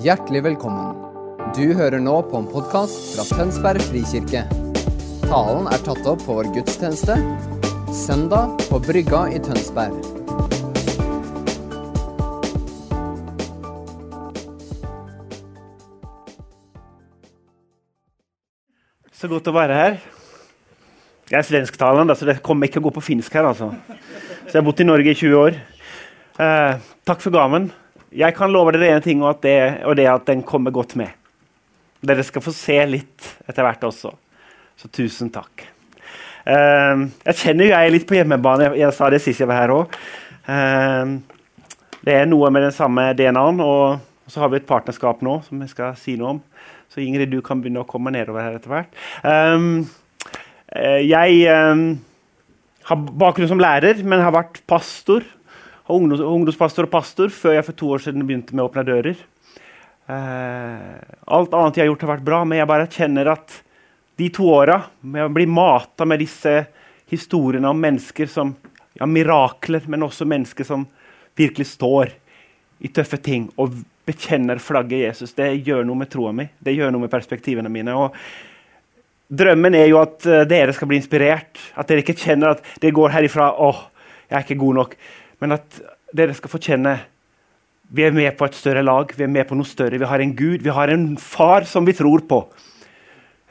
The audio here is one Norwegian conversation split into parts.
Hjertelig velkommen. Du hører nå på en podkast fra Tønsberg frikirke. Talen er tatt opp på vår gudstjeneste søndag på Brygga i Tønsberg. Så godt å være her. Jeg er svensktalende, så det kommer ikke å gå på finsk her. altså. Så jeg har bodd i Norge i 20 år. Eh, takk for gaven. Jeg kan love dere en ting, og, at det, og det at den kommer godt med. Dere skal få se litt etter hvert også. Så tusen takk. Eh, jeg kjenner jo jeg er litt på hjemmebane. Jeg, jeg sa det sist jeg var her òg. Eh, det er noe med den samme DNA-en, og så har vi et partnerskap nå som jeg skal si noe om. Så Ingrid, du kan begynne å komme nedover her etter hvert. Um, jeg um, har bakgrunn som lærer, men har vært pastor. Ungdoms, ungdomspastor og pastor før jeg for to år siden begynte med å åpne dører. Uh, alt annet jeg har gjort, har vært bra, men jeg bare kjenner at de to åra med å bli mata med disse historiene om mennesker som ja, Mirakler, men også mennesker som virkelig står i tøffe ting og bekjenner flagget Jesus. Det gjør noe med troa mi, det gjør noe med perspektivene mine. og Drømmen er jo at uh, dere skal bli inspirert. At dere ikke kjenner at det går herifra åh, jeg er ikke god nok. Men at dere skal få kjenne vi er med på et større lag, vi er med på noe større. Vi har en Gud, vi har en far som vi tror på.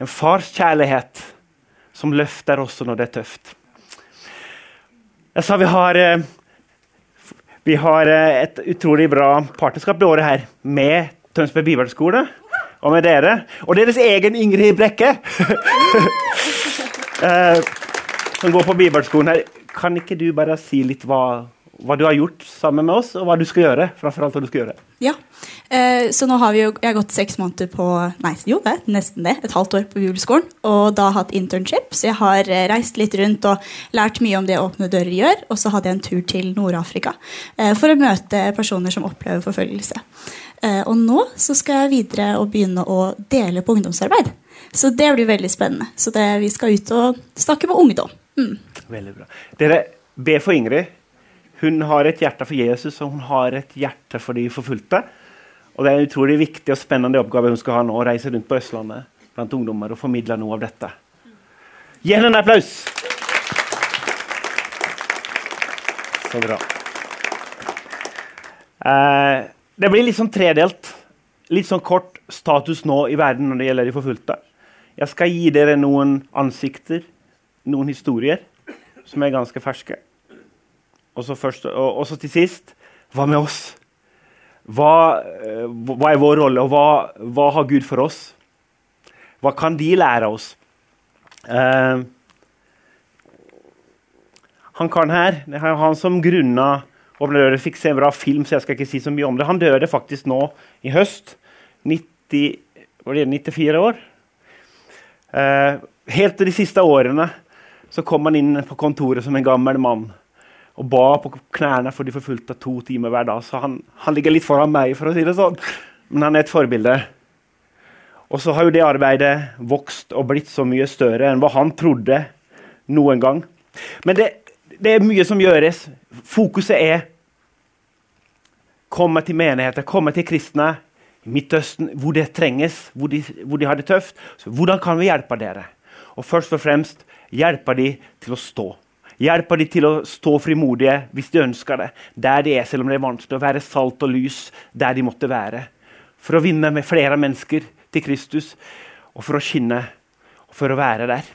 En fars kjærlighet som løfter også når det er tøft. Jeg sa vi har uh, vi har et utrolig bra partnerskap det året her med Tønsberg bibelskole og med dere. Og deres egen Ingrid Brekke, eh, som går på bibelskolen her. Kan ikke du bare si litt hva, hva, du har gjort sammen med oss, og hva du skal gjøre? Framfor alt hva du skal gjøre. Ja, eh, så nå har vi jo, Jeg har gått seks måneder på Nei, jo, det nesten det. Et halvt år på bibelskolen. Og da hatt internship, så jeg har eh, reist litt rundt og lært mye om det Åpne dører gjør. Og så hadde jeg en tur til Nord-Afrika eh, for å møte personer som opplever forfølgelse. Eh, og nå så skal jeg videre og begynne å dele på ungdomsarbeid. Så det blir veldig spennende. Så det, vi skal ut og snakke med ungdom. Mm. Veldig bra. Dere, be for Ingrid. Hun har et hjerte for Jesus, og hun har et hjerte for de forfulgte. Og Det er en utrolig viktig og spennende oppgave hun skal ha nå, å reise rundt på Østlandet blant ungdommer og formidle noe av dette. Gi henne en applaus! Så bra. Eh, det blir litt sånn tredelt. Litt sånn kort status nå i verden når det gjelder de forfulgte. Jeg skal gi dere noen ansikter, noen historier, som er ganske ferske. Og så, først, og, og så til sist hva med oss? Hva, hva er vår rolle, og hva, hva, har Gud for oss? Hva kan de lære oss? Uh, han kan her, det er han som grunna Åpne dører, fikk se en bra film, så jeg skal ikke si så mye om det. Han døde faktisk nå i høst. 90, var det 94 år. Uh, helt til de siste årene så kom han inn på kontoret som en gammel mann og ba på knærne for de forfulgte to timer hver dag. Så han, han, ligger litt foran meg, for å si det sånn. Men han er et forbilde. Og så har jo det arbeidet vokst og blitt så mye større enn hva han trodde noen gang. Men det, det er mye som gjøres. Fokuset er komme til menigheter, komme til kristne i Midtøsten, hvor det trenges, hvor de, hvor de har det tøft. Så hvordan kan vi hjelpe dere? Og først og fremst hjelpe dem til å stå. Hjelper de til å stå frimodige hvis de ønsker det, der de er, selv om det er vanskelig å være salt og lys der de måtte være. For å vinne med flere mennesker til Kristus, og for å skinne og for å være der.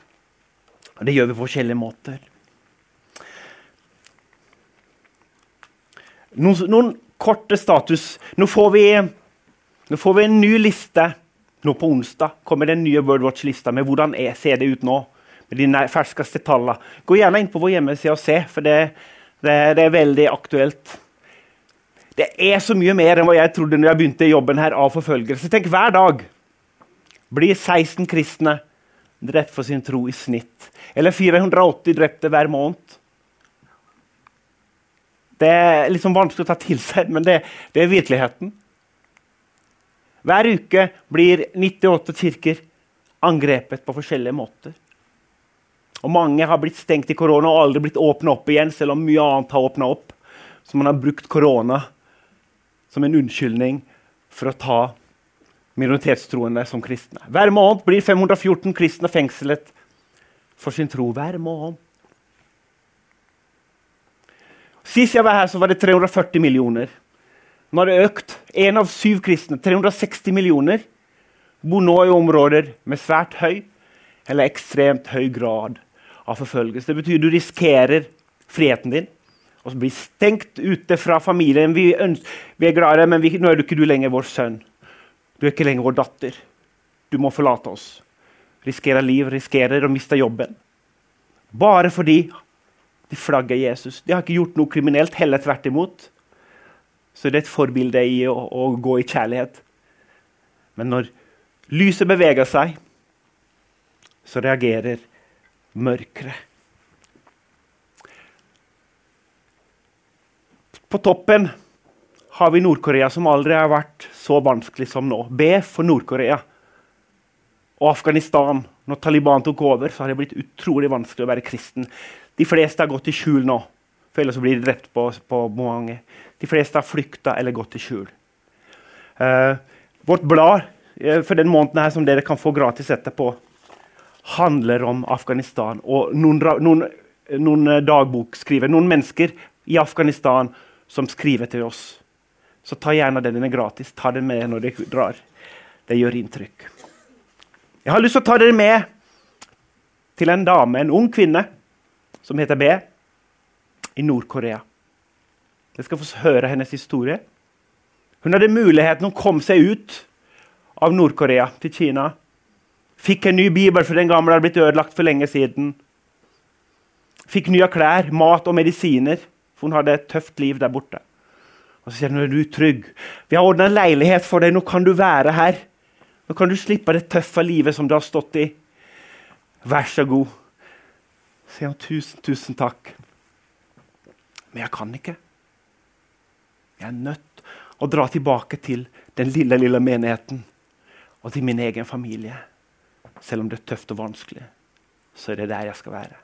Og Det gjør vi på forskjellige måter. Noen, noen korte status. Nå får, vi, nå får vi en ny liste nå på onsdag. kommer den nye World Watch-lista med hvordan er, ser det ut nå med de ferskeste tallene. Gå gjerne inn på vår hjemmeside og se, for det, det, det, er veldig aktuelt. Det er så mye mer enn hva jeg trodde når jeg begynte jobben her av forfølgelse. Tenk hver dag blir 16 kristne drept for sin tro i snitt. Eller 480 drepte hver måned. Det er liksom vanskelig å ta til seg, men det, det er virkeligheten. Hver uke blir 98 kirker angrepet på forskjellige måter. Og Mange har blitt stengt i korona og aldri blitt åpna opp igjen, selv om mye annet har åpna opp. Så man har brukt korona som en unnskyldning for å ta minoritetstroende som kristne. Hver måned blir 514 kristne fengslet for sin tro. Hver måned. Sist jeg var her, så var det 340 millioner. Nå har det økt. Én av syv kristne, 360 millioner, bor nå i områder med svært høy eller ekstremt høy grad av forfølgelse. Det betyr du risikerer friheten din og blir stengt ute fra familien. Vi, vi er glade, men vi, nå er du ikke du lenger vår sønn. Du er ikke lenger vår datter. Du må forlate oss. Riskerer liv, riskerer å miste jobben. Bare fordi de flagger Jesus. De har ikke gjort noe kriminelt, heller tvert imot. Så det er et forbilde i å, å gå i kjærlighet. Men når lyset beveger seg, så reagerer mørket. På toppen har vi Nord-Korea, som aldri har vært så vanskelig som nå. Be for Nord-Korea. Og Afghanistan. Når Taliban tok over, så har det blitt utrolig vanskelig å være kristen. De fleste har gått i skjul nå, for ellers blir de drept på, på mange. De fleste har flykta eller gått i skjul. Uh, vårt blad uh, for den måneden her som dere kan få gratis etterpå, handler om Afghanistan. Og noen, noen, noen dagbokskriver, noen mennesker i Afghanistan som skriver til oss. Så ta gjerne den. Den er gratis. Ta den med når dere drar. Det gjør inntrykk. Jeg har lyst til å ta dere med til en dame, en ung kvinne, som heter B, i Nord-Korea. Dere skal få høre hennes historie. Hun hadde muligheten, hun kom seg ut av Nord-Korea til Kina. Fikk en ny bibel, for den gamle hadde blitt ødelagt for lenge siden. Fikk nye klær, mat og medisiner. For hun hadde et tøft liv der borte. Og Så sier hun er du trygg. Vi har ordna leilighet for deg. Nå kan du være her. Nå kan du slippe det tøffe livet som du har stått i. Vær så god. Så sier hun tusen, tusen takk. Men jeg kan ikke. Jeg er nødt å dra tilbake til den lille, lille menigheten og til min egen familie. Selv om det er tøft og vanskelig, så er det der jeg skal være.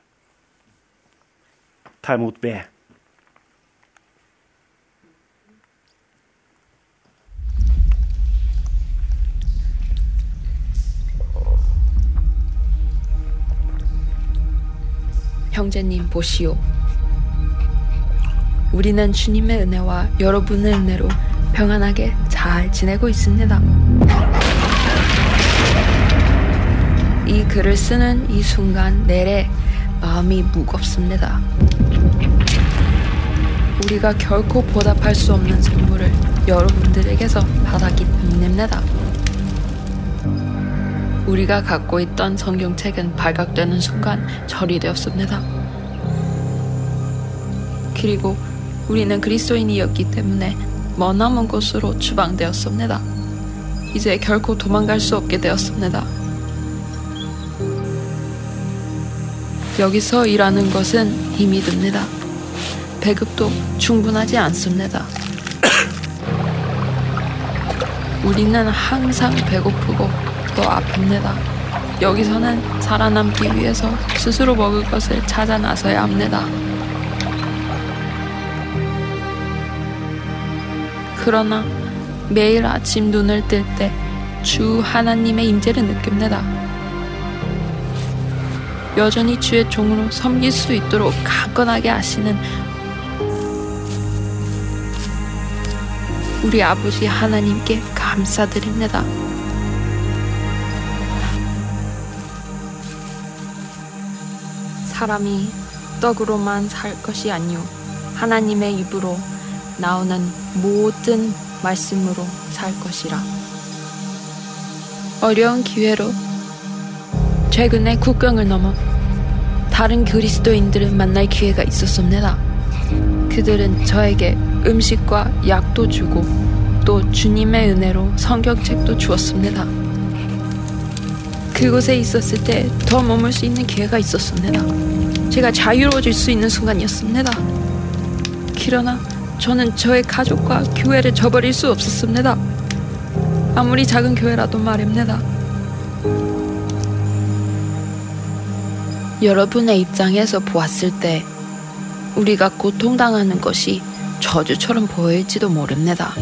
Ta imot B. 형제님 보시오. 우리는 주님의 은혜와 여러분의 은혜로 평안하게 잘 지내고 있습니다. 이 글을 쓰는 이 순간 내래 마음이 무겁습니다. 우리가 결코 보답할 수 없는 선물을 여러분들에게서 받았기 때문입니다. 우리가 갖고 있던 성경책은 발각되는 순간 처리되었습니다. 그리고 우리는 그리스도인이었기 때문에 머나먼 곳으로 추방되었습니다. 이제 결코 도망갈 수 없게 되었습니다. 여기서 일하는 것은 힘이 듭니다. 배급도 충분하지 않습니다. 우리는 항상 배고프고 또 아픕니다. 여기서는 살아남기 위해서 스스로 먹을 것을 찾아 나서야 합니다. 그러나 매일 아침 눈을 뜰 때 주 하나님의 임재를 느낍니다. 여전히 주의 종으로 섬길 수 있도록 강건하게 하시는 우리 아버지 하나님께 감사드립니다. 사람이 떡으로만 살 것이 아니요 하나님의 입으로 나오는 모든 말씀으로 살 것이라. 어려운 기회로 최근에 국경을 넘어 다른 그리스도인들을 만날 기회가 있었습니다. 그들은 저에게 음식과 약도 주고 또 주님의 은혜로 성경책도 주었습니다. 그곳에 있었을 때 더 머물 수 있는 기회가 있었습니다. 제가 자유로워질 수 있는 순간이었습니다. 그러나 저는 저의 가족과 교회를 저버릴 수 없었습니다. 아무리 작은 교회라도 말입니다. 여러분의 입장에서 보았을 때 우리가 고통당하는 것이 저주처럼 보일지도 모릅니다.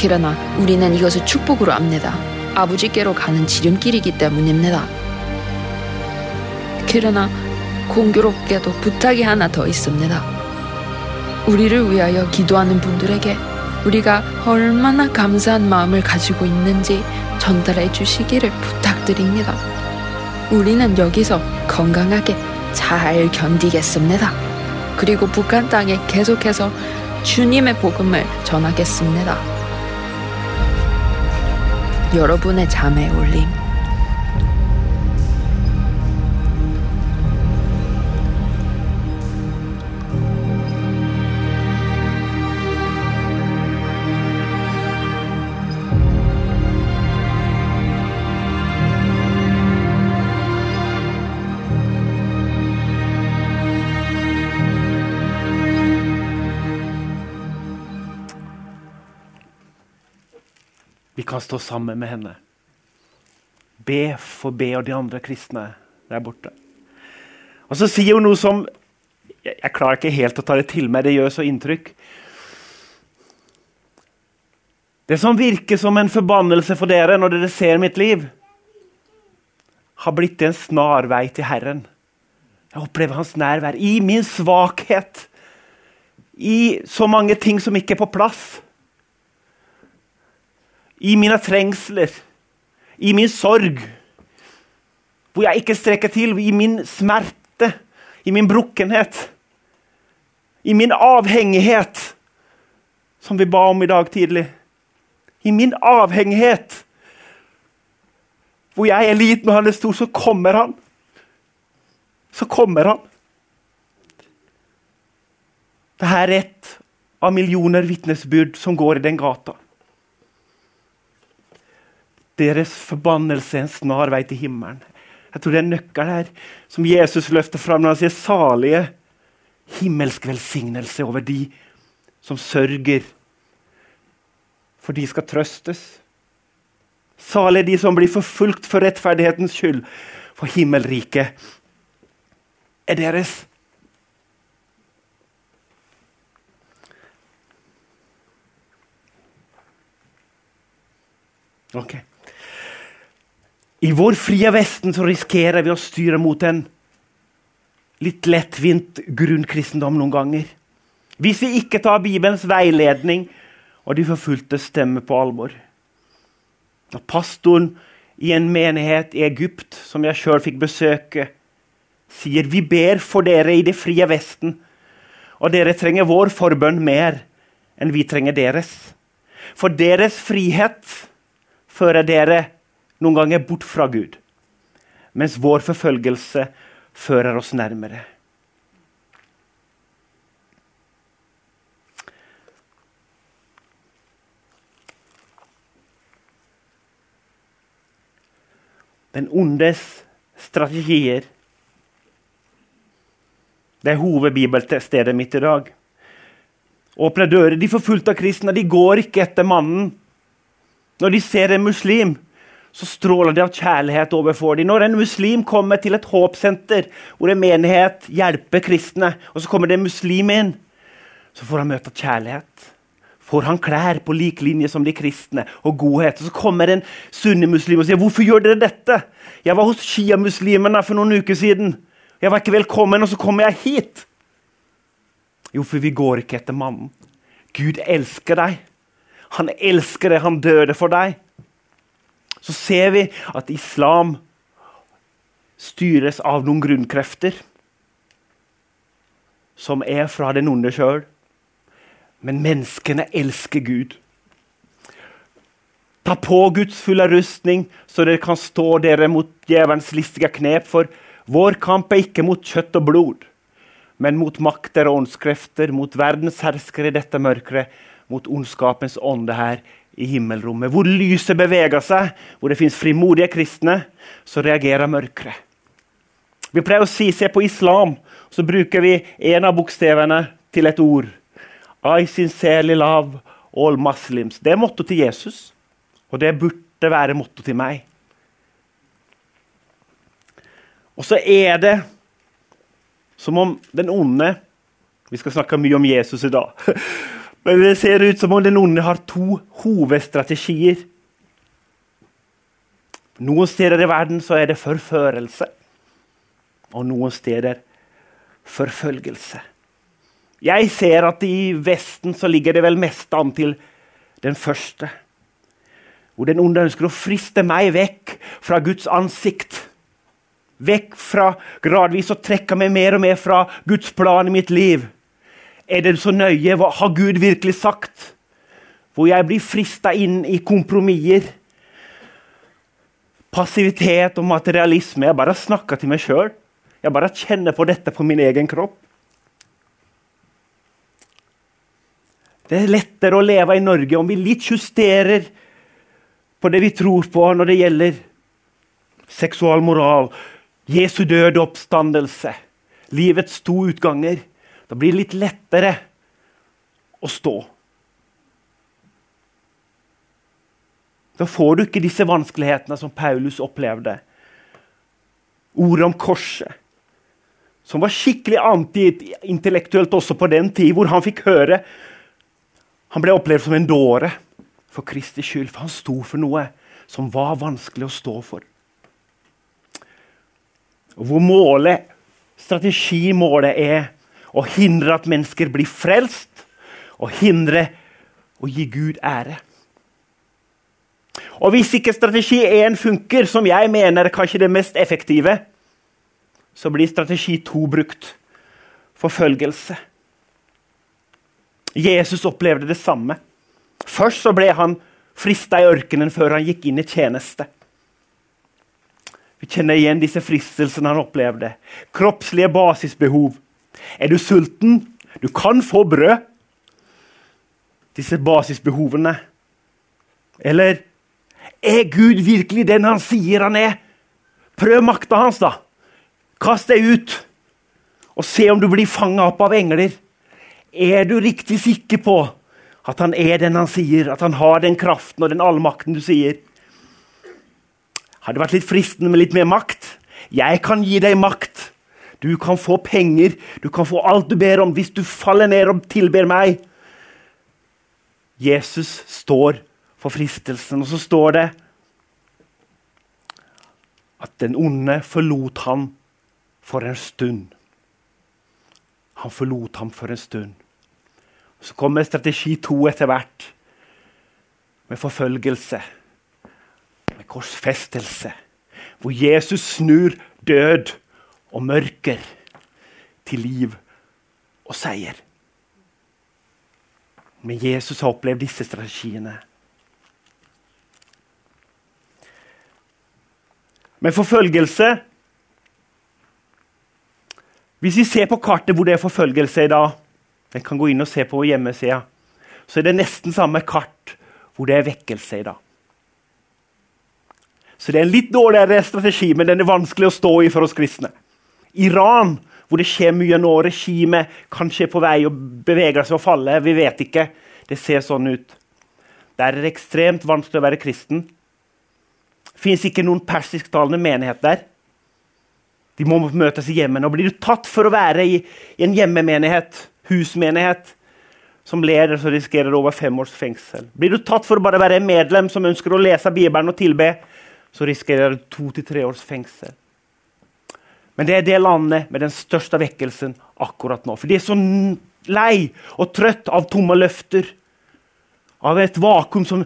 그러나 우리는 이것을 축복으로 압니다. 아버지께로 가는 지름길이기 때문입니다. 그러나 공교롭게도 부탁이 하나 더 있습니다. 우리를 위하여 기도하는 분들에게 우리가 얼마나 감사한 마음을 가지고 있는지 전달해 주시기를 부탁드립니다. 우리는 여기서 건강하게 잘 견디겠습니다. 그리고 북한 땅에 계속해서 주님의 복음을 전하겠습니다. 여러분의 잠에 올림. Kan stå sammen med henne. Be for B og de andre kristne der borte. Og så sier hun noe som jeg, jeg klarer ikke helt å ta det til meg. Det gjør så inntrykk. Det som virker som en forbannelse for dere når dere ser mitt liv, har blitt en snarvei til Herren. Jeg opplever Hans nærvær i min svakhet. I så mange ting som ikke er på plass i mine trengsler, i min sorg, hvor jeg ikke strekker til, i min smerte, i min brukkenhet, i min avhengighet, som vi ba om i dag tidlig. I min avhengighet, hvor jeg er liten og han er stor, så kommer han. Så kommer han. Dette er ett av millioner vitnesbyrd som går i den gata. Deres forbannelse en snar vei til himmelen. Jeg tror det er en nøkkel her som Jesus løfter fram når han sier salige himmelsk velsignelse over de som sørger, for de skal trøstes. Salige de som blir forfulgt for rettferdighetens skyld, for himmelriket er deres. Ok. I vår frie Vesten så risikerer vi å styre mot en litt lettvint grunnkristendom noen ganger. Hvis vi ikke tar Bibelens veiledning og de forfulgte stemme på alvor. Når pastoren i en menighet i Egypt, som jeg sjøl fikk besøke, sier vi ber for dere i det frie Vesten, og dere trenger vår forbønn mer enn vi trenger deres. For deres frihet fører dere noen ganger bort fra Gud, mens vår forfølgelse fører oss nærmere. Den ondes strategier. Det er hovedbibelstedet mitt i dag. Åpne dører. De forfulgte kristne de går ikke etter mannen. Når de ser en muslim, så stråler det av kjærlighet overfor dem. Når en muslim kommer til et håpsenter hvor en menighet hjelper kristne, og så kommer det en muslim inn, så får han møte kjærlighet. Får han klær på lik linje som de kristne og godhet. Og Så kommer en sunnimuslim og sier 'Hvorfor gjør dere dette?' 'Jeg var hos sjiamuslimene for noen uker siden. Jeg var ikke velkommen, og så kommer jeg hit.' Jo, for vi går ikke etter mannen. Gud elsker deg. Han elsker deg, han døde for deg. Så ser vi at islam styres av noen grunnkrefter som er fra den onde sjøl. Men menneskene elsker Gud. Ta på Guds fulle rustning, så dere kan stå dere mot djevelens listige knep. For vår kamp er ikke mot kjøtt og blod, men mot makter og åndskrefter, mot verdens herskere i dette mørket, mot ondskapens ånde her i himmelrommet. Hvor lyset beveger seg, hvor det fins frimodige kristne, så reagerer mørket. Vi pleier å si se på islam, så bruker vi en av bokstavene til et ord. I sincerely love all muslims. Det er mottoet til Jesus, og det burde være mottoet til meg. Og så er det som om den onde Vi skal snakke mye om Jesus i dag. Men det ser ut som om den onde har to hovedstrategier. Noen steder i verden så er det forførelse, og noen steder forfølgelse. Jeg ser at i Vesten så ligger det vel mest an til den første. Hvor den onde ønsker å friste meg vekk fra Guds ansikt. Vekk fra gradvis å trekke meg mer og mer fra Guds plan i mitt liv. Er det så nøye? Hva har Gud virkelig sagt? Hvor jeg blir frista inn i kompromisser. Passivitet og materialisme. Jeg bare snakker til meg sjøl. Jeg bare kjenner på dette på min egen kropp. Det er lettere å leve i Norge om vi litt justerer på det vi tror på når det gjelder seksualmoral, Jesu døde oppstandelse, livets to utganger. Da blir det litt lettere å stå. Da får du ikke disse vanskelighetene som Paulus opplevde. Ordet om korset, som var skikkelig antiintellektuelt også på den tid, hvor han fikk høre Han ble opplevd som en dåre for Kristi skyld, for han sto for noe som var vanskelig å stå for. Og hvor målet, strategimålet er å hindre at mennesker blir frelst, og hindre å gi Gud ære. Og Hvis ikke strategi 1 funker, som jeg mener er kanskje det mest effektive, så blir strategi 2 brukt. Forfølgelse. Jesus opplevde det samme. Først så ble han frista i ørkenen før han gikk inn i tjeneste. Vi kjenner igjen disse fristelsene han opplevde. Kroppslige basisbehov. Er du sulten? Du kan få brød. Disse basisbehovene. Eller er Gud virkelig den han sier han er? Prøv makta hans, da. Kast deg ut og se om du blir fanga opp av engler. Er du riktig sikker på at han er den han sier, at han har den kraften og den allmakten du sier? Har det vært litt fristende med litt mer makt? Jeg kan gi deg makt. Du kan få penger, du kan få alt du ber om hvis du faller ned og tilber meg. Jesus står for fristelsen, og så står det at den onde forlot ham for en stund. Han forlot ham for en stund. Så kommer strategi to etter hvert, med forfølgelse, med korsfestelse. Hvor Jesus snur død og mørker til liv og seier. Men Jesus har opplevd disse strategiene. Men forfølgelse Hvis vi ser på kartet hvor det er forfølgelse i dag jeg kan gå inn og se på hjemmesida. Så er det nesten samme kart hvor det er vekkelse i dag. Så det er en litt dårligere strategi, men den er vanskelig å stå i for oss kristne. Iran, hvor det skjer mye nå, regimet kanskje er på vei og beveger seg og falle. Vi vet ikke. Det ser sånn ut. Der er det ekstremt vanskelig å være kristen. Det fins ikke noen persisktalende menighet der. De må møtes i hjemmene. Blir du tatt for å være i, i en hjemmemenighet, husmenighet, som leder, så risikerer du over fem års fengsel. Blir du tatt for å bare være medlem som ønsker å lese Bibelen og tilbe, så risikerer du to til tre års fengsel. Men det er det landet med den største vekkelsen akkurat nå. For de er så lei og trøtt av tomme løfter. Av et vakuum som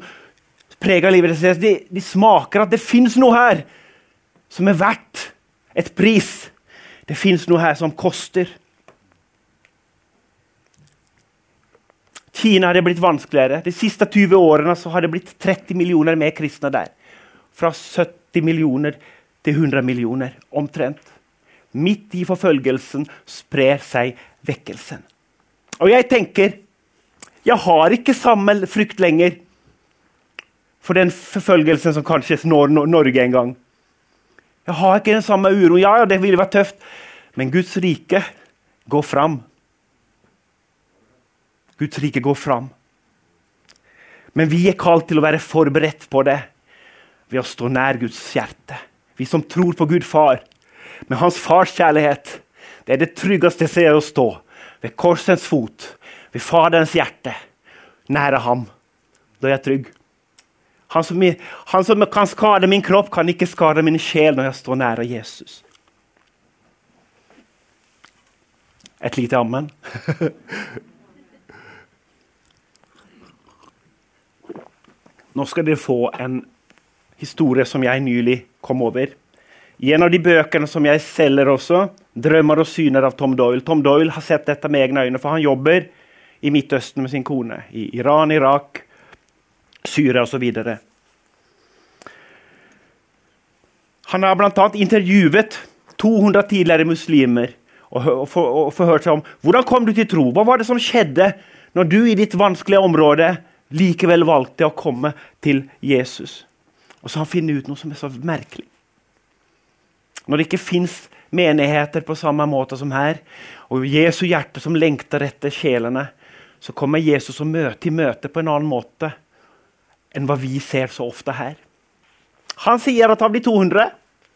preger livet deres. De, de smaker at det fins noe her som er verdt et pris. Det fins noe her som koster. Kina har det blitt vanskeligere. De siste 20 årene har det blitt 30 millioner mer kristne der. Fra 70 millioner til 100 millioner, omtrent. Midt i forfølgelsen sprer seg vekkelsen. Og jeg tenker jeg har ikke samme frykt lenger for den forfølgelsen som kanskje når Norge en gang. Jeg har ikke den samme uroen. Ja, det ville vært tøft, men Guds rike går fram. Guds rike går fram. Men vi er kalt til å være forberedt på det ved å stå nær Guds hjerte. Vi som tror på Gud far, med hans fars kjærlighet. Det er det tryggeste stedet å stå. Ved korsens fot, ved Faderens hjerte. nære ham. Da er jeg trygg. Han som, han som, kan skade min kropp, kan ikke skade min sjel når jeg står nære Jesus. Et lite ammen. Nå skal dere få en historie som jeg nylig kom over. I en av de bøkene som jeg selger også, 'Drømmer og syner' av Tom Doyle. Tom Doyle har sett dette med egne øyne, for han jobber i Midtøsten med sin kone. I Iran, Irak, Syria osv. Han har bl.a. intervjuet 200 tidligere muslimer og, og, og, forhørt seg om hvordan kom du til tro. Hva var det som skjedde når du i ditt vanskelige område likevel valgte å komme til Jesus? Og så har han funnet ut noe som er så merkelig. Når det ikke fins menigheter på samme måte som her, og Jesu hjerte som lengter etter sjelene, så kommer Jesus og møter til møte på en annen måte enn hva vi ser så ofte her. Han sier at av de 200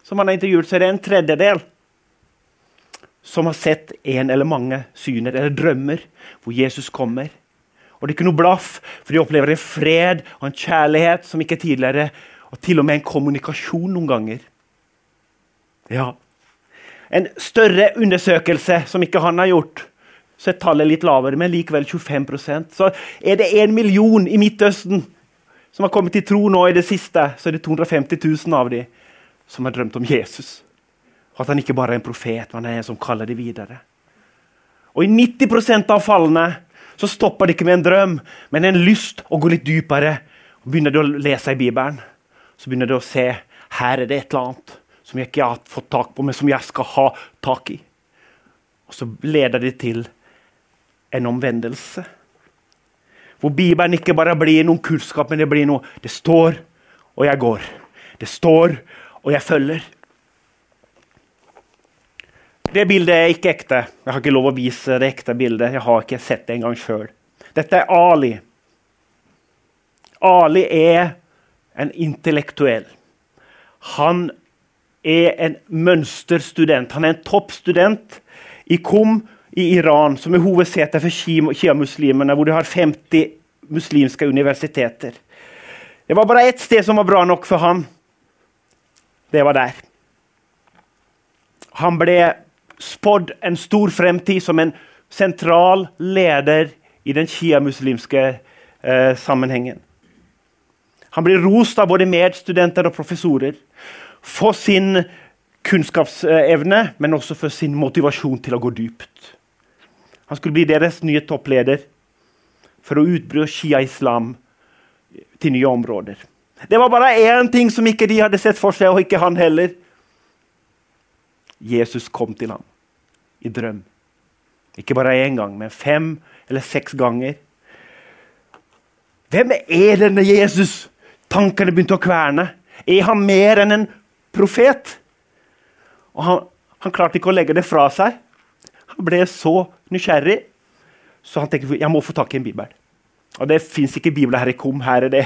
som han har intervjuet, så er det en tredjedel som har sett en eller mange syner eller drømmer hvor Jesus kommer. Og det er ikke noe blaff, for de opplever en fred og en kjærlighet som ikke tidligere, og til og med en kommunikasjon noen ganger. Ja. En større undersøkelse som ikke han har gjort, så er tallet litt lavere, men likevel 25% Så er det én million i Midtøsten som har kommet til tro nå i det siste, så er det 250 000 av dem som har drømt om Jesus. Og at han ikke bare er en profet, men han er en som kaller det videre. Og i 90% av fallene så stopper det ikke med en drøm, men en lyst å gå litt dypere. Og Begynner du å lese i Bibelen, så begynner du å se her er det et eller annet som jeg ikke har fått tak på, men som jeg skal ha tak i. Og så leder det til en omvendelse. Hvor Bibelen ikke bare blir noen kunnskap, men det blir noe Det står, og jeg går. Det står, og jeg følger. Det bildet er ikke ekte. Jeg har ikke lov å vise det ekte bildet. Jeg har ikke sett det engang sjøl. Dette er Ali. Ali er en intellektuell. Han er en mønsterstudent. Han er en toppstudent i KOM i Iran, som er hovedsetet for sjiamuslimene, hvor de har 50 muslimske universiteter. Det var bare ett sted som var bra nok for han. Det var der. Han ble spådd en stor fremtid som en sentral leder i den sjiamuslimske eh, sammenhengen. Han blir rost av både medstudenter og professorer for sin kunnskapsevne, men også for sin motivasjon til å gå dypt. Han skulle bli deres nye toppleder for å utbre shia-islam til nye områder. Det var bare én ting som ikke de hadde sett for seg, og ikke han heller. Jesus kom til ham i drøm. Ikke bare én gang, men fem eller seks ganger. Hvem er denne Jesus? Tankene begynte å kverne. Er han mer enn en profet? Og han, han klarte ikke å legge det fra seg. Han ble så nysgjerrig, så han tenkte jeg må få tak i en bibel. Og Det fins ikke bibler her i Kom. Her er det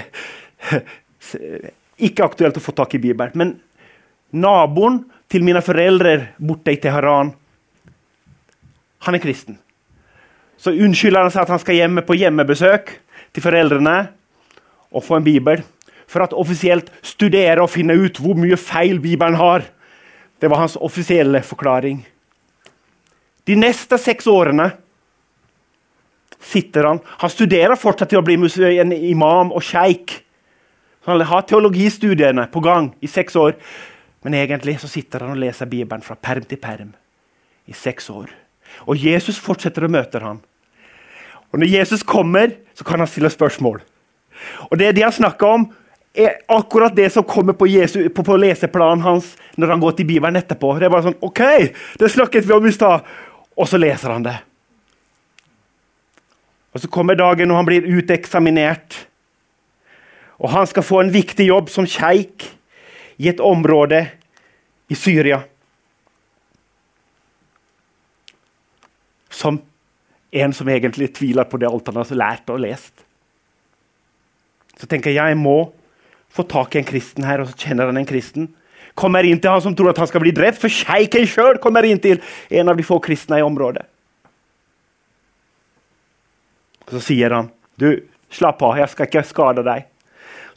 ikke aktuelt å få tak i bibel. Men naboen til mine foreldre borte i Teheran, han er kristen. Så unnskylder han seg at han skal hjemme på hjemmebesøk til foreldrene og få en bibel. For at offisielt studere og finne ut hvor mye feil Bibelen har. Det var hans offisielle forklaring. De neste seks årene sitter han Han studerer fortsatt til å bli en imam og sjeik. Han har teologistudiene på gang i seks år. Men egentlig så sitter han og leser Bibelen fra perm til perm i seks år. Og Jesus fortsetter å møte ham. Og når Jesus kommer, så kan han stille spørsmål. Og det, det han snakker om, er akkurat det som kommer på, Jesus, på, på leseplanen hans når han går til Bibelen etterpå. Det er bare sånn OK, det snakket vi om i stad. Og så leser han det. Og Så kommer dagen når han blir uteksaminert. Og han skal få en viktig jobb som sjeik i et område i Syria. Som en som egentlig tviler på det alt han har lært og lest. Så tenker jeg jeg må få tak i en kristen her, og så kjenner han en kristen. Kommer inn til han som tror at han skal bli drept, for sjeiken sjøl kommer inn til en av de få kristne i området. Og Så sier han, 'Du, Slapp av, jeg skal ikke skade deg.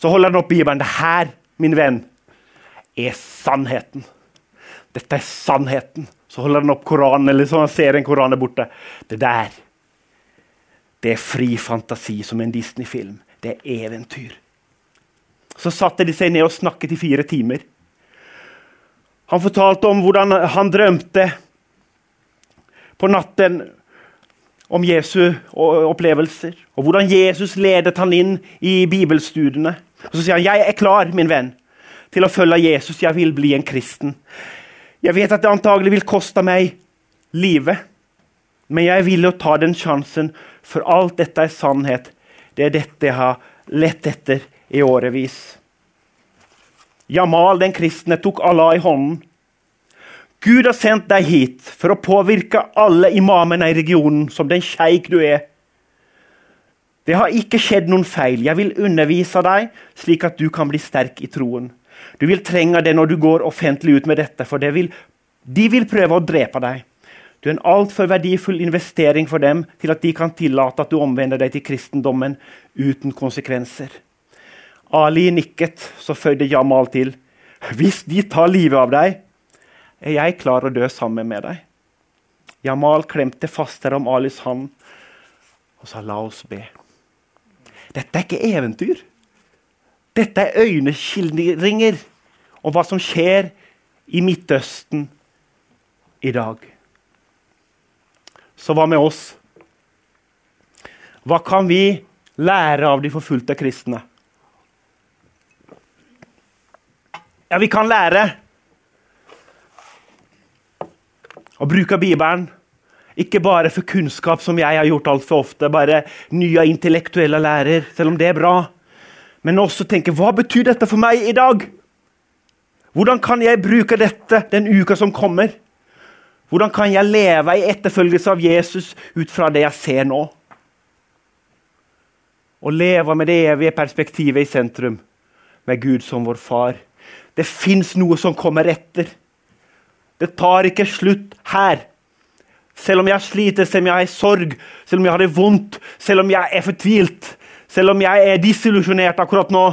Så holder han opp Bibelen. Det her, min venn, er sannheten. Dette er sannheten. Så holder han opp Koranen, eller så han ser en koran der borte. Det der, det er fri fantasi som en Disney-film. Det er eventyr. Så satte de seg ned og snakket i fire timer. Han fortalte om hvordan han drømte på natten om Jesu opplevelser, og hvordan Jesus ledet han inn i bibelstudiene. Og Så sier han jeg er klar min venn, til å følge Jesus. Jeg vil bli en kristen. Jeg vet at det antagelig vil koste meg livet, men jeg er villig å ta den sjansen, for alt dette er sannhet. Det er dette jeg har lett etter i årevis. Jamal den kristne tok Allah i hånden. Gud har sendt deg hit for å påvirke alle imamene i regionen som den sjeik du er. Det har ikke skjedd noen feil. Jeg vil undervise deg, slik at du kan bli sterk i troen. Du vil trenge det når du går offentlig ut med dette, for vil, de vil prøve å drepe deg. Du er en altfor verdifull investering for dem til at de kan tillate at du omvender deg til kristendommen uten konsekvenser. Ali nikket, så føyde Jamal til. Hvis de tar livet av deg, er jeg klar å dø sammen med deg. Jamal klemte fastere om Alis hånd og sa la oss be. Dette er ikke eventyr. Dette er øyneskildringer om hva som skjer i Midtøsten i dag. Så hva med oss? Hva kan vi lære av de forfulgte kristne? Ja, vi kan lære å bruke Bibelen. Ikke bare for kunnskap, som jeg har gjort altfor ofte. Bare nye intellektuelle lærer, selv om det er bra men også tenke hva betyr dette for meg i dag? Hvordan kan jeg bruke dette den uka som kommer? Hvordan kan jeg leve i etterfølgelse av Jesus ut fra det jeg ser nå? Å leve med det evige perspektivet i sentrum, med Gud som vår far. Det fins noe som kommer etter. Det tar ikke slutt her. Selv om jeg sliter, selv om jeg har sorg, selv om jeg har det vondt, selv om jeg er fortvilt, selv om jeg er disillusjonert akkurat nå,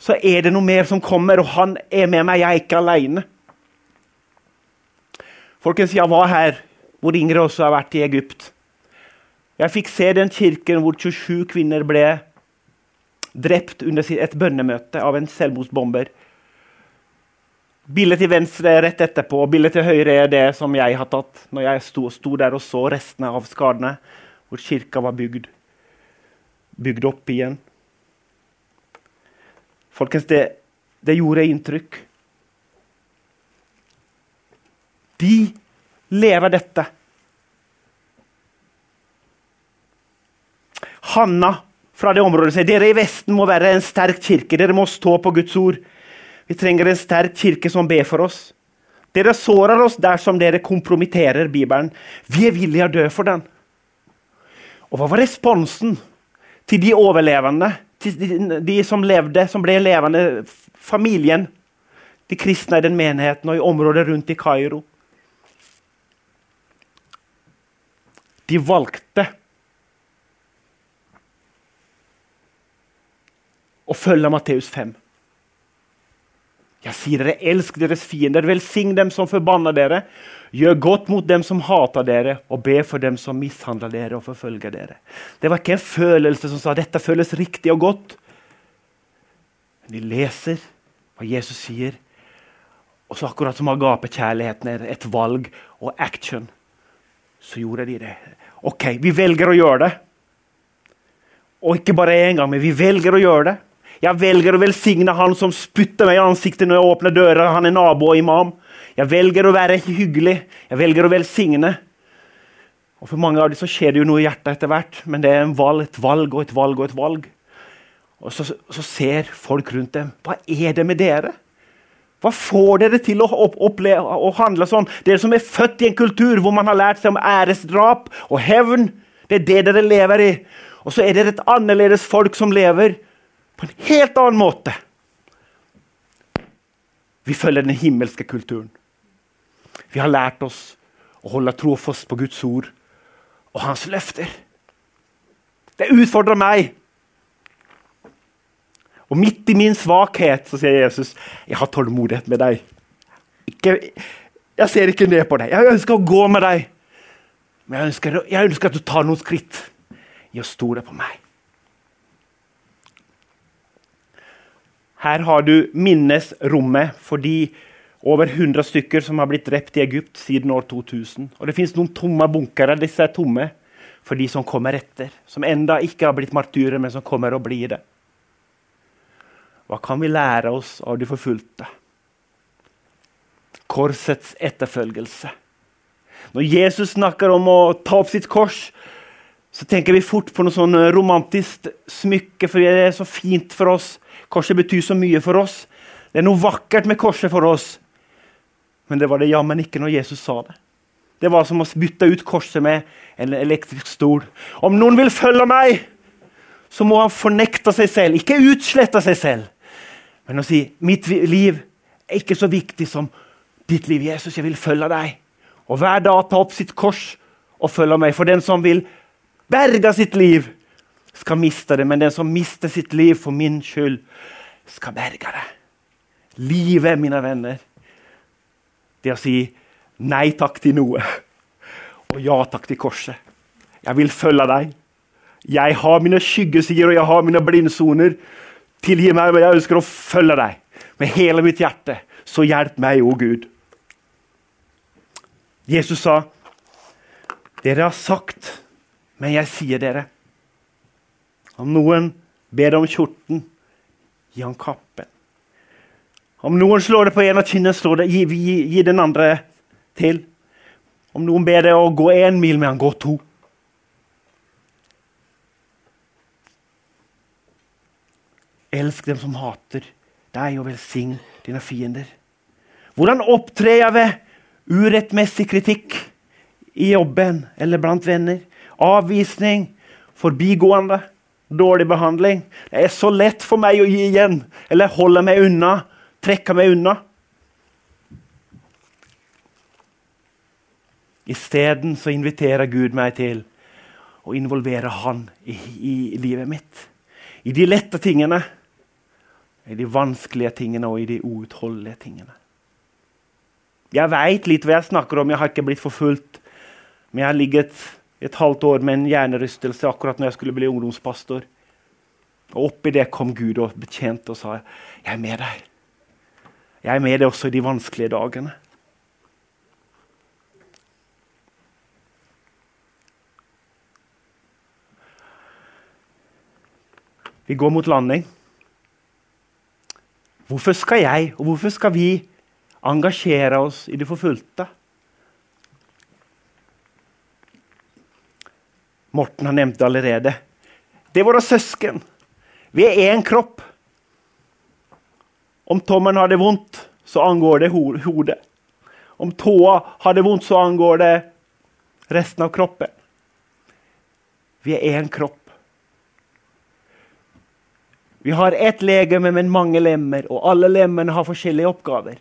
så er det noe mer som kommer, og han er med meg. Jeg er ikke alene. Folkens, jeg var her hvor Ingrid også har vært i Egypt. Jeg fikk se den kirken hvor 27 kvinner ble drept under et bønnemøte av en selvmordsbomber. Bildet til venstre rett etterpå og bildet til høyre er det som jeg har tatt når jeg sto, sto der og så restene av skadene, hvor kirka var bygd bygd opp igjen. Folkens, det, det gjorde inntrykk. De lever dette. Hanna fra det området sier dere i Vesten må være en sterk kirke. Dere må stå på Guds ord. Vi trenger en sterk kirke som ber for oss. Dere sårer oss dersom dere kompromitterer Bibelen. Vi er villige å dø for den. Og hva var responsen til de overlevende, til de, de som levde, som ble levende, familien. De kristne i den menigheten og i området rundt i Kairo. De valgte å følge Matteus 5. Jeg sier dere, elsk deres fiender, velsign dem som forbanner dere. Gjør godt mot dem som hater dere, og be for dem som mishandler dere og forfølger dere. Det var ikke en følelse som sa dette føles riktig og godt. Men de leser hva Jesus sier, og så akkurat som agapekjærligheten er et valg og action, så gjorde de det. OK, vi velger å gjøre det. Og ikke bare én gang, men vi velger å gjøre det. Jeg velger å velsigne han som spytter meg i ansiktet når jeg åpner døra. Han er nabo og imam. Jeg velger å være hyggelig. Jeg velger å velsigne. Og For mange av dem så skjer det jo noe i hjertet etter hvert, men det er en valg, et valg og et valg og et valg. Og så, så ser folk rundt dem. Hva er det med dere? Hva får dere til å, oppleve, å handle sånn? Dere som er født i en kultur hvor man har lært seg om æresdrap og hevn. Det er det dere lever i. Og så er dere et annerledes folk som lever på en helt annen måte. Vi følger den himmelske kulturen. Vi har lært oss å holde trofast på Guds ord og hans løfter. Det utfordrer meg Og midt i min svakhet så sier Jesus, 'Jeg har tålmodighet med deg'. Ikke, jeg ser ikke ned på deg. Jeg ønsker å gå med deg. Men jeg ønsker, jeg ønsker at du tar noen skritt i å stole på meg. Her har du minnesrommet for de over 100 stykker som har blitt drept i Egypt siden år 2000. Og det fins noen tomme bunkere. Disse er tomme for de som kommer etter. Som enda ikke har blitt martyrer, men som kommer og blir det. Hva kan vi lære oss av de forfulgte? Korsets etterfølgelse. Når Jesus snakker om å ta opp sitt kors, så tenker vi fort på noe sånn romantisk smykke, for det er så fint for oss. Korset betyr så mye for oss. Det er noe vakkert med korset for oss. Men det var det jammen ikke når Jesus sa det. Det var som å bytte ut korset med en elektrisk stol. Om noen vil følge meg, så må han fornekte seg selv, ikke utslette seg selv. Men å si mitt liv er ikke så viktig som ditt liv, Jesus. Jeg vil følge deg. Og hver dag ta opp sitt kors og følge meg. For den som vil berge sitt liv, skal miste det. Men den som mister sitt liv for min skyld, skal berge det. Livet, mine venner, det å si nei takk til noe og ja takk til korset. Jeg vil følge deg. Jeg har mine skyggesider og jeg har mine blindsoner. Tilgi meg, men jeg ønsker å følge deg med hele mitt hjerte. Så hjelp meg, o Gud. Jesus sa, 'Dere har sagt, men jeg sier dere.' Om noen ber deg om kjorten, gi han kappen. Om noen slår det på en av kinnene, gi, gi, gi, den andre til. Om noen ber deg å gå én mil med han, gå to. Elsk dem som hater deg, og velsign dine fiender. Hvordan opptrer jeg ved urettmessig kritikk i jobben eller blant venner? Avvisning, forbigående, dårlig behandling. Det er så lett for meg å gi igjen eller holde meg unna, trekke meg unna. Isteden så inviterer Gud meg til å involvere Han i, i livet mitt. I de lette tingene i de vanskelige tingene og i de uutholdelige tingene. Jeg veit litt hva jeg snakker om. Jeg har ikke blitt forfulgt. Men jeg har ligget et halvt år med en hjernerystelse akkurat når jeg skulle bli ungdomspastor. Og Oppi det kom Gud og betjente og sa jeg er med deg. Jeg er med deg også i de vanskelige dagene. Vi går mot landing. Hvorfor skal jeg og hvorfor skal vi engasjere oss i det forfulgte? Morten har nevnt det allerede. Det er våre søsken. Vi er én kropp. Om tommen har det vondt, så angår det hodet. Om tåa har det vondt, så angår det resten av kroppen. Vi er én kropp. Vi har ett legeme, men mange lemmer, og alle lemmene har forskjellige oppgaver.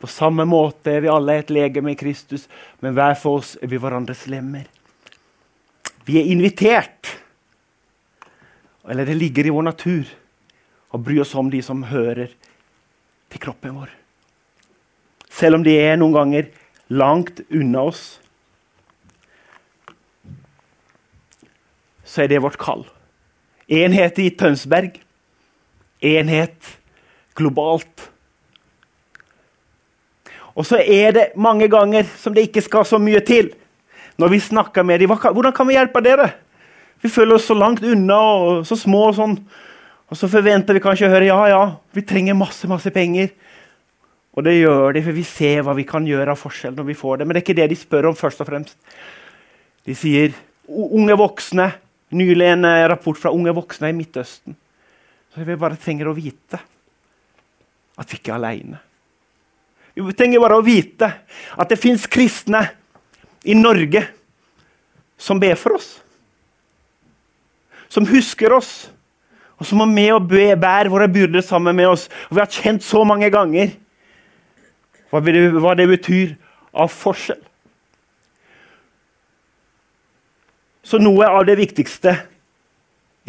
På samme måte er vi alle et legeme i Kristus, men hver for oss er vi hverandres lemmer. Vi er invitert, eller det ligger i vår natur, å bry oss om de som hører til kroppen vår. Selv om de er noen ganger langt unna oss, så er det vårt kall. Enhet i Tønsberg enhet globalt. Og så er det mange ganger som det ikke skal så mye til. Når vi snakker med dem, hvordan kan vi hjelpe dere? Vi føler oss så langt unna og så små. Og sånn. Og så forventer vi kanskje å høre ja, ja, vi trenger masse, masse penger. Og det gjør de, for vi ser hva vi kan gjøre av forskjell når vi får det. Men det er ikke det de spør om først og fremst. De sier unge voksne. Nylig en eh, rapport fra unge voksne i Midtøsten. Så vi bare trenger å vite at vi ikke er aleine. Vi trenger bare å vite at det fins kristne i Norge som ber for oss. Som husker oss, og som er med og bærer våre byrder sammen med oss. Og Vi har kjent så mange ganger hva det, hva det betyr av forskjell. Så noe av det viktigste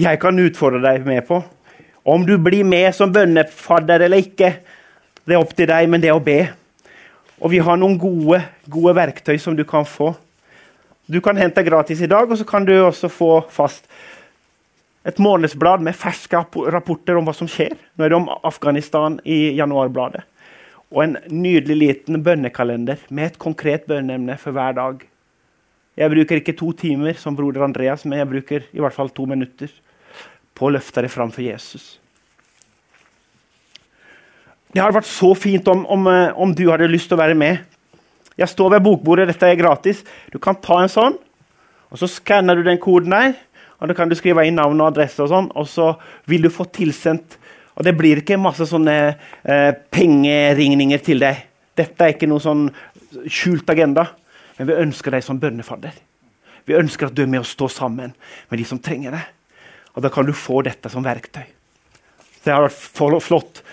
jeg kan utfordre deg med på, Om du blir med som bønnefadder eller ikke, det er opp til deg, men det å be. Og vi har noen gode, gode verktøy som du kan få. Du kan hente gratis i dag, og så kan du også få fast et månedsblad med ferske rapporter om hva som skjer. Nå er det om Afghanistan i januarbladet. Og en nydelig liten bønnekalender med et konkret bønneemne for hver dag. Jeg bruker ikke to timer som broder Andreas, men jeg bruker i hvert fall to minutter på å løfte det fram for Jesus. Det hadde vært så fint om, om, eh, om, du hadde lyst til å være med. Jeg står ved bokbordet, dette er gratis. Du kan ta en sånn, og så skanner du den koden der. og Da kan du skrive inn navn og adresse, og sånn, og så vil du få tilsendt Og det blir ikke masse sånne eh, pengeringninger til deg. Dette er ikke noe sånn skjult agenda, men vi ønsker deg som bønnefadder. Vi ønsker at du er med å stå sammen med de som trenger det. Og da kan du få dette som verktøy. Det har vært flott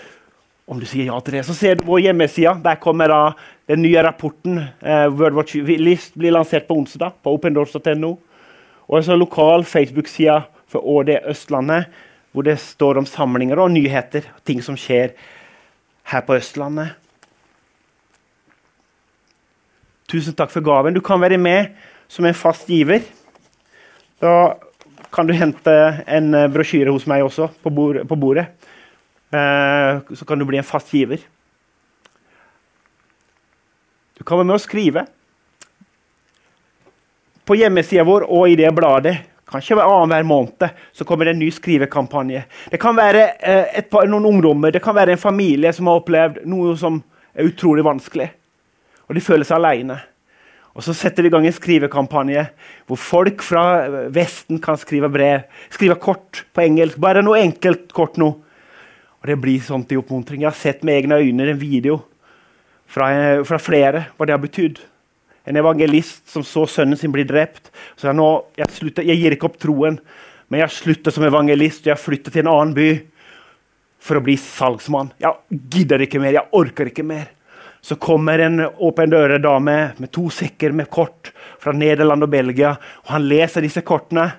om du sier ja til det, så ser du vår hjemmeside. Der kommer da den nye rapporten. Eh, Worldwatch List blir lansert på onsdag på opendoors.no. Og så lokal Facebook-side for ÅD Østlandet, hvor det står om samlinger og nyheter. Ting som skjer her på Østlandet. Tusen takk for gaven. Du kan være med som en fast giver. Da kan du hente en brosjyre hos meg også på bordet. Eh, så kan du bli en fast giver. Du kan være med å skrive. På hjemmesida vår og i det bladet kanskje annenhver måned så kommer det en ny skrivekampanje. Det kan være eh, par, noen ungdommer, det kan være en familie som har opplevd noe som er utrolig vanskelig. Og de føler seg alene. Og Så setter vi i gang en skrivekampanje hvor folk fra Vesten kan skrive brev. Skrive kort på engelsk. Bare noe enkelt kort nå. Og Det blir sånn til oppmuntring. Jeg har sett med egne øyne en video fra, fra flere hva det har betydd. En evangelist som så sønnen sin bli drept. Så jeg, nå, jeg, slutter, jeg gir ikke opp troen, men jeg slutter som evangelist og jeg flytter til en annen by for å bli salgsmann. Jeg gidder ikke mer, jeg orker ikke mer. Så kommer en åpen døre-dame med to sekker med kort fra Nederland og Belgia. og Han leser disse kortene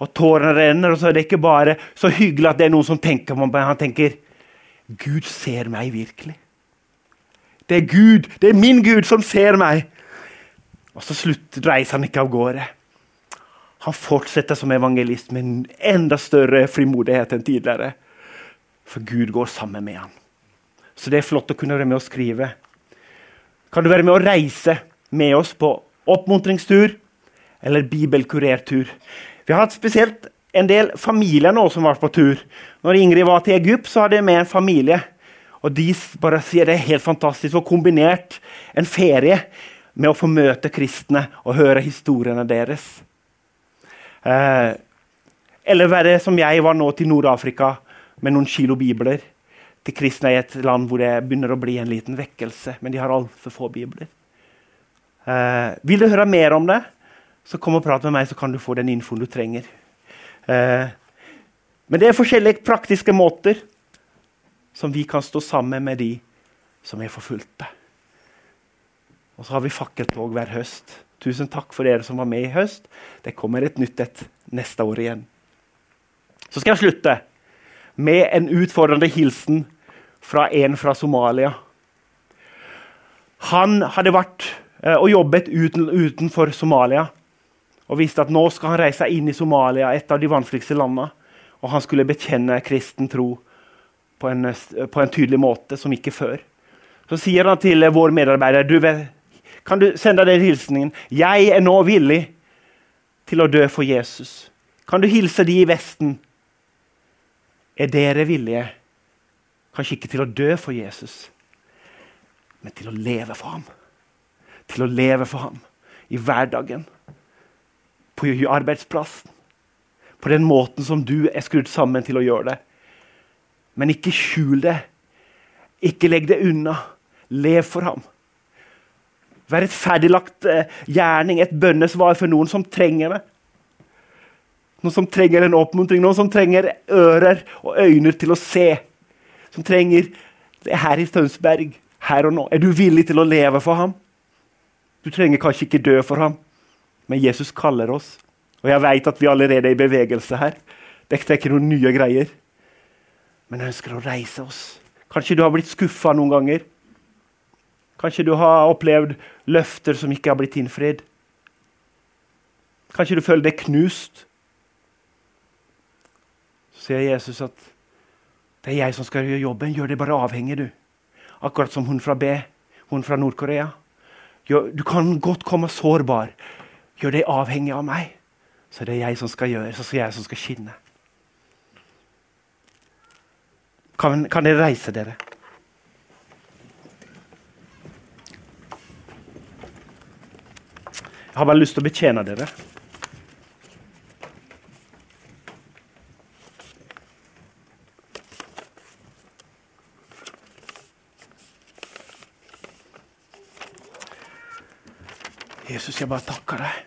og tårene renner. Og så er det ikke bare så hyggelig at det er noen som tenker på meg. Han tenker Gud ser meg virkelig. Det er Gud, det er min Gud som ser meg. Og så slutter, reiser han ikke av gårde. Han fortsetter som evangelist med en enda større frimodighet enn tidligere. For Gud går sammen med ham. Så det er flott å kunne være med å skrive. Kan du være med å reise med oss på oppmuntringstur eller bibelkurertur? Vi har hatt spesielt en del familier nå som var på tur. Når Ingrid var til Egypt, så hadde jeg med en familie. Og de bare sier det er helt fantastisk å kombinert en ferie med å få møte kristne og høre historiene deres. Eh, eller være som jeg var nå til Nord-Afrika med noen kilo bibler. Til kristne i et land hvor det begynner å bli en liten vekkelse, men de har altfor få bibler. Eh, vil du høre mer om det? Så kom og prat med meg, så kan du få den infoen du trenger. Eh, men det er forskjellige praktiske måter som vi kan stå sammen med de som er forfulgte. Og så har vi fakkeltog hver høst. Tusen takk for dere som var med i høst. Det kommer et nytt et neste år igjen. Så skal jeg slutte med en utfordrende hilsen fra en fra Somalia. Han hadde vært eh, og jobbet uten, utenfor Somalia og visste at nå skal han reise inn i Somalia, et av de vanskeligste landene. Og han skulle bekjenne kristen tro på en, på en tydelig måte, som ikke før. Så sier han til vår medarbeider du vet, kan du sende den hilsningen. Jeg er nå villig til å dø for Jesus. Kan du hilse de i Vesten? Er dere villige, kanskje ikke til å dø for Jesus, men til å leve for ham? Til å leve for ham i hverdagen på arbeidsplassen. På den måten som du er skrudd sammen til å gjøre det. Men ikke skjul det. Ikke legg det unna. Lev for ham. Vær et ferdiglagt eh, gjerning, et bønnesvar for noen som trenger det. Noen som trenger en oppmuntring, noen som trenger ører og øyne til å se. Som trenger det her i Tønsberg, her og nå. Er du villig til å leve for ham? Du trenger kanskje ikke dø for ham. Men Jesus kaller oss. Og jeg vet at vi allerede er i bevegelse her. Dette er ikke noen nye greier. men ønsker å reise oss. Kanskje du har blitt skuffa noen ganger. Kanskje du har opplevd løfter som ikke har blitt innfridd. Kanskje du føler deg knust. Så sier Jesus at det er jeg som skal gjøre jobben. Gjør det bare avhengig, du. Akkurat som hun fra B, hun fra Nord-Korea. Du kan godt komme sårbar. Gjør deg avhengig av meg. Så det er jeg som skal gjøre, så det jeg som skal skinne. Kan, kan dere reise dere? Jeg har bare lyst til å betjene dere. Jesus, jeg bare takker deg.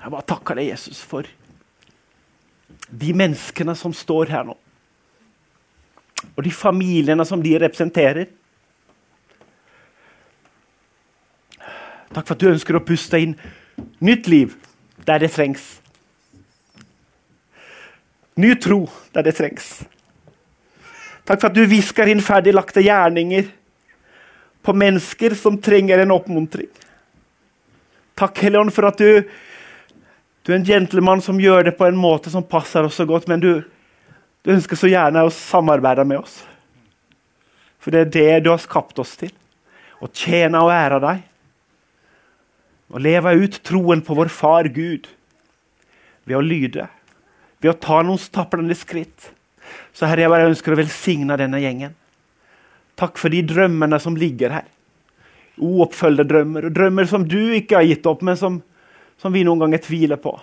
Jeg bare takker deg, Jesus, for de menneskene som står her nå. Og de familiene som de representerer. Takk for at du ønsker å puste inn nytt liv der det trengs. Ny tro der det trengs. Takk for at du hvisker inn ferdiglagte gjerninger på mennesker som trenger en oppmuntring. Takk, Helligånd, for at du, du er en gentleman som gjør det på en måte som passer oss så godt, men du, du ønsker så gjerne å samarbeide med oss. For det er det du har skapt oss til. Å tjene og ære deg. Å leve ut troen på vår Far Gud ved å lyde. Ved å ta noen staplende skritt. Så Herre, jeg bare ønsker å velsigne denne gjengen. Takk for de drømmene som ligger her uoppfølgde drømmer. og Drømmer som du ikke har gitt opp, men som, som vi noen ganger tviler på.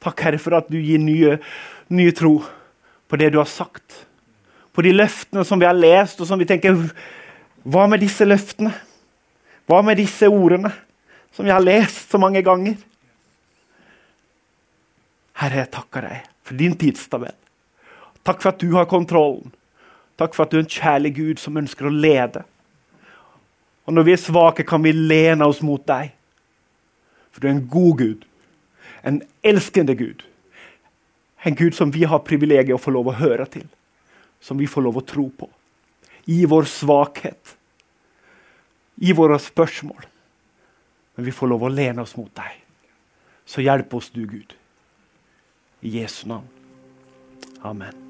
Takk, Herre, for at du gir nye, nye tro på det du har sagt. På de løftene som vi har lest, og som vi tenker Hva med disse løftene? Hva med disse ordene som vi har lest så mange ganger? Herre, jeg takker deg for din tidstabell. Takk for at du har kontrollen. Takk for at du er en kjærlig Gud som ønsker å lede. Og når vi er svake, kan vi lene oss mot deg. For du er en god Gud. En elskende Gud. En Gud som vi har privilegiet å få lov å høre til. Som vi får lov å tro på. I vår svakhet. I våre spørsmål. Men vi får lov å lene oss mot deg. Så hjelp oss du, Gud. I Jesu navn. Amen.